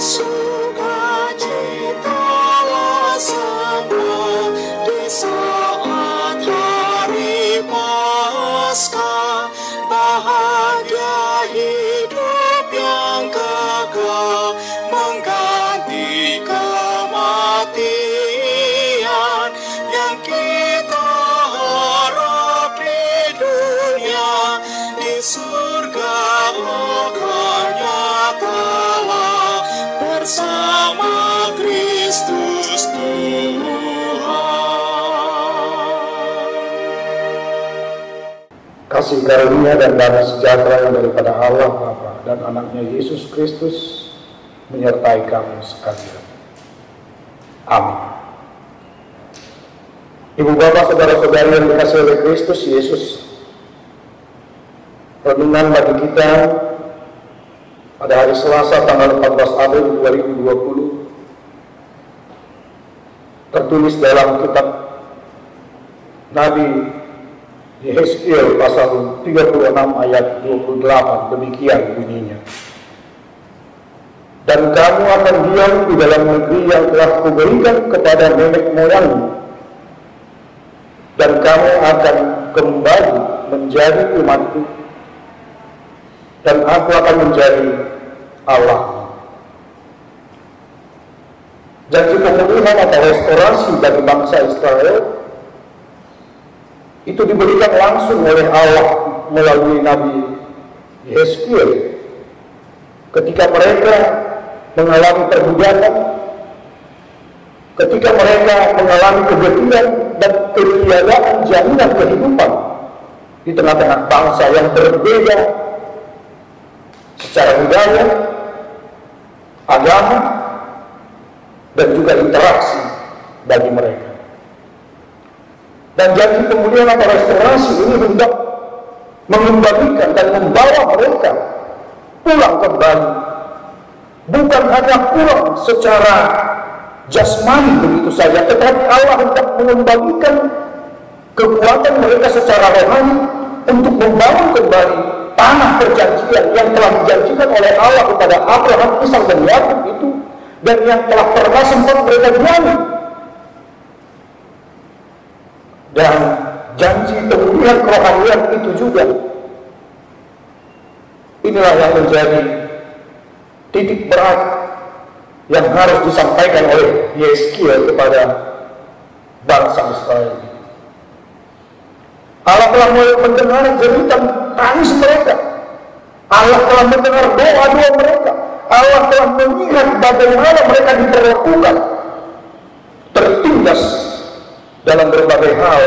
so Kasih karunia dan damai sejahtera yang daripada Allah Bapa dan anaknya Yesus Kristus menyertai kamu sekalian. Amin. Ibu bapak saudara-saudari yang dikasih oleh Kristus Yesus, renungan bagi kita pada hari Selasa tanggal 14 April 2020 tertulis dalam kitab Nabi Yehezkiel pasal 36 ayat 28 demikian bunyinya. Dan kamu akan diam di dalam negeri yang telah kuberikan kepada nenek moyangmu. Dan kamu akan kembali menjadi umatku. Dan aku akan menjadi Allah. Janji pemulihan atau restorasi bagi bangsa Israel itu diberikan langsung oleh Allah melalui Nabi Yeskiel ketika mereka mengalami perbudakan ketika mereka mengalami kegetiran dan ketiadaan jaminan kehidupan di tengah-tengah bangsa yang berbeda secara budaya, agama, dan juga interaksi bagi mereka. Dan janji pemulihan atau restorasi ini hendak mengembalikan dan membawa mereka pulang kembali. Bukan hanya pulang secara jasmani begitu saja, tetapi Allah hendak mengembalikan kekuatan mereka secara rohani untuk membangun kembali tanah perjanjian yang telah dijanjikan oleh Allah kepada Abraham, Ishak dan Yakub itu dan yang telah pernah sempat mereka diami dan janji pemulihan kerohanian itu juga. Inilah yang menjadi titik berat yang harus disampaikan oleh Yeskiel kepada bangsa Israel. Allah telah mendengar jeritan tangis mereka. Allah telah mendengar doa-doa mereka. Allah telah melihat bagaimana mereka diperlakukan tertindas dalam hal.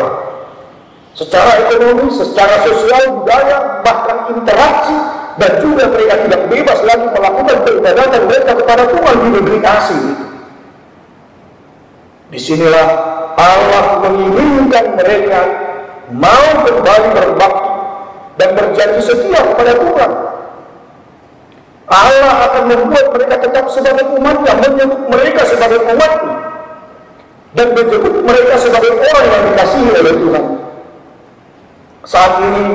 Secara ekonomi, secara sosial, budaya, bahkan interaksi dan juga mereka tidak bebas lagi melakukan peribadatan mereka kepada Tuhan di negeri asing. Di sinilah Allah menginginkan mereka mau kembali berbakti dan berjanji setia kepada Tuhan. Allah akan membuat mereka tetap sebagai umatnya, menyebut mereka sebagai umatnya dan menyebut mereka sebagai orang yang dikasihi oleh Tuhan. Saat ini,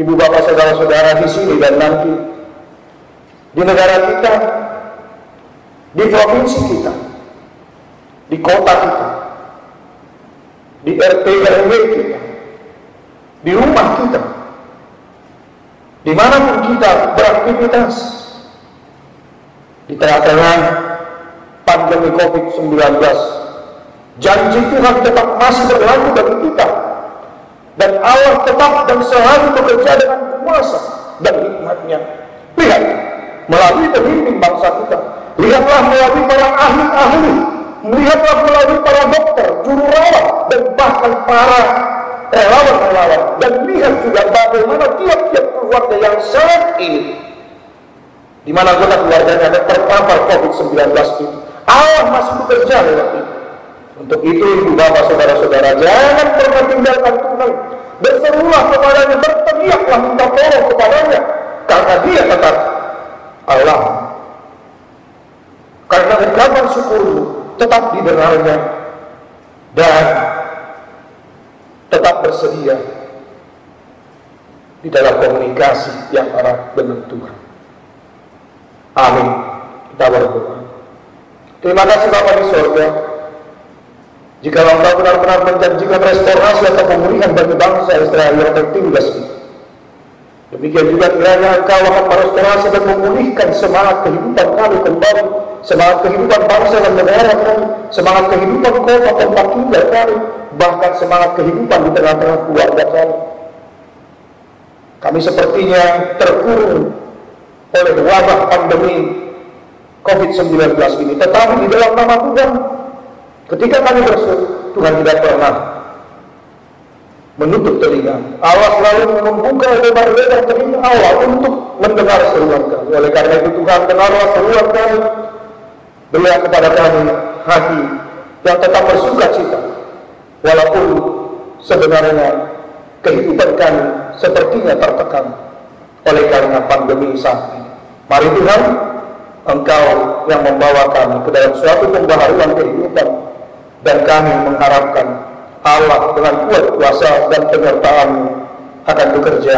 ibu bapak saudara-saudara di sini dan nanti di negara kita, di provinsi kita, di kota kita, di RT RW kita, di rumah kita, di mana pun kita beraktivitas, di tengah-tengah pandemi COVID-19. Janji Tuhan tetap masih berlaku bagi kita. Dan Allah tetap dan selalu bekerja dengan kuasa dan hikmatnya. Lihat, melalui pemimpin bangsa kita. Lihatlah melalui para ahli-ahli. Lihatlah melalui para dokter, juru rawat, dan bahkan para relawan-relawan. Dan lihat juga bagaimana tiap-tiap keluarga yang saat ini di mana anggota keluarganya ada terpapar COVID-19 itu. Allah masih bekerja lewat itu. Untuk itu ibu bapak saudara-saudara jangan pernah tinggalkan Tuhan. Berserulah kepadanya, berteriaklah minta tolong kepadanya. Karena dia tetap Allah. Karena ucapan syukurmu tetap didengarnya. Dan tetap bersedia di dalam komunikasi yang erat dengan Tuhan. Amin. Kita berdoa. Terima kasih Bapak di surga. Jika Engkau benar-benar menjanjikan restorasi atau pemulihan bagi bangsa Israel yang tertindas. Demikian juga kiranya Engkau akan merestorasi dan memulihkan semangat kehidupan kami kembali, semangat kehidupan bangsa dan negara kami, semangat kehidupan kota tempat tinggal kami, bahkan semangat kehidupan di tengah-tengah keluarga kami. Kami sepertinya terkurung oleh wabah pandemi COVID-19 ini. Tetapi di dalam nama Tuhan, ketika kami bersyukur, Tuhan tidak pernah menutup telinga. Allah selalu membuka lebar-lebar telinga Allah untuk mendengar seruan kami. Oleh karena itu Tuhan dengarlah seruan kami. Berilah kepada kami hati yang tetap bersuka cita. Walaupun sebenarnya kehidupan kami sepertinya tertekan oleh karena pandemi saat ini. Mari Tuhan, Engkau yang membawa kami ke dalam suatu pembaharuan kehidupan dan kami mengharapkan Allah dengan kuat kuasa dan penyertaan akan bekerja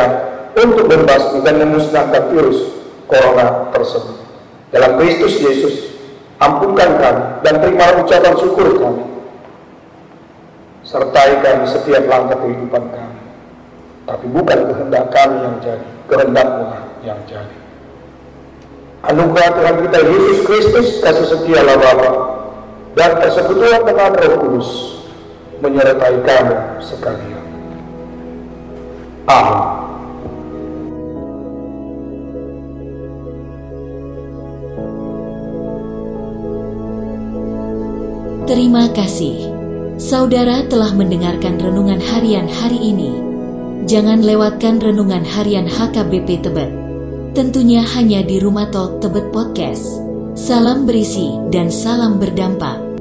untuk membasmi dan memusnahkan virus corona tersebut. Dalam Kristus Yesus, ampunkan kami dan terima ucapan syukur kami. Sertai kami setiap langkah kehidupan kami. Tapi bukan kehendak kami yang jadi, kehendakmu yang jadi. Anugerah Tuhan kita Yesus Kristus, kasih setia Allah Bapa, dan persekutuan dengan Roh Kudus menyertai kamu sekalian. Amin. Terima kasih. Saudara telah mendengarkan renungan harian hari ini. Jangan lewatkan renungan harian HKBP Tebet tentunya hanya di Rumah Talk Tebet Podcast. Salam berisi dan salam berdampak.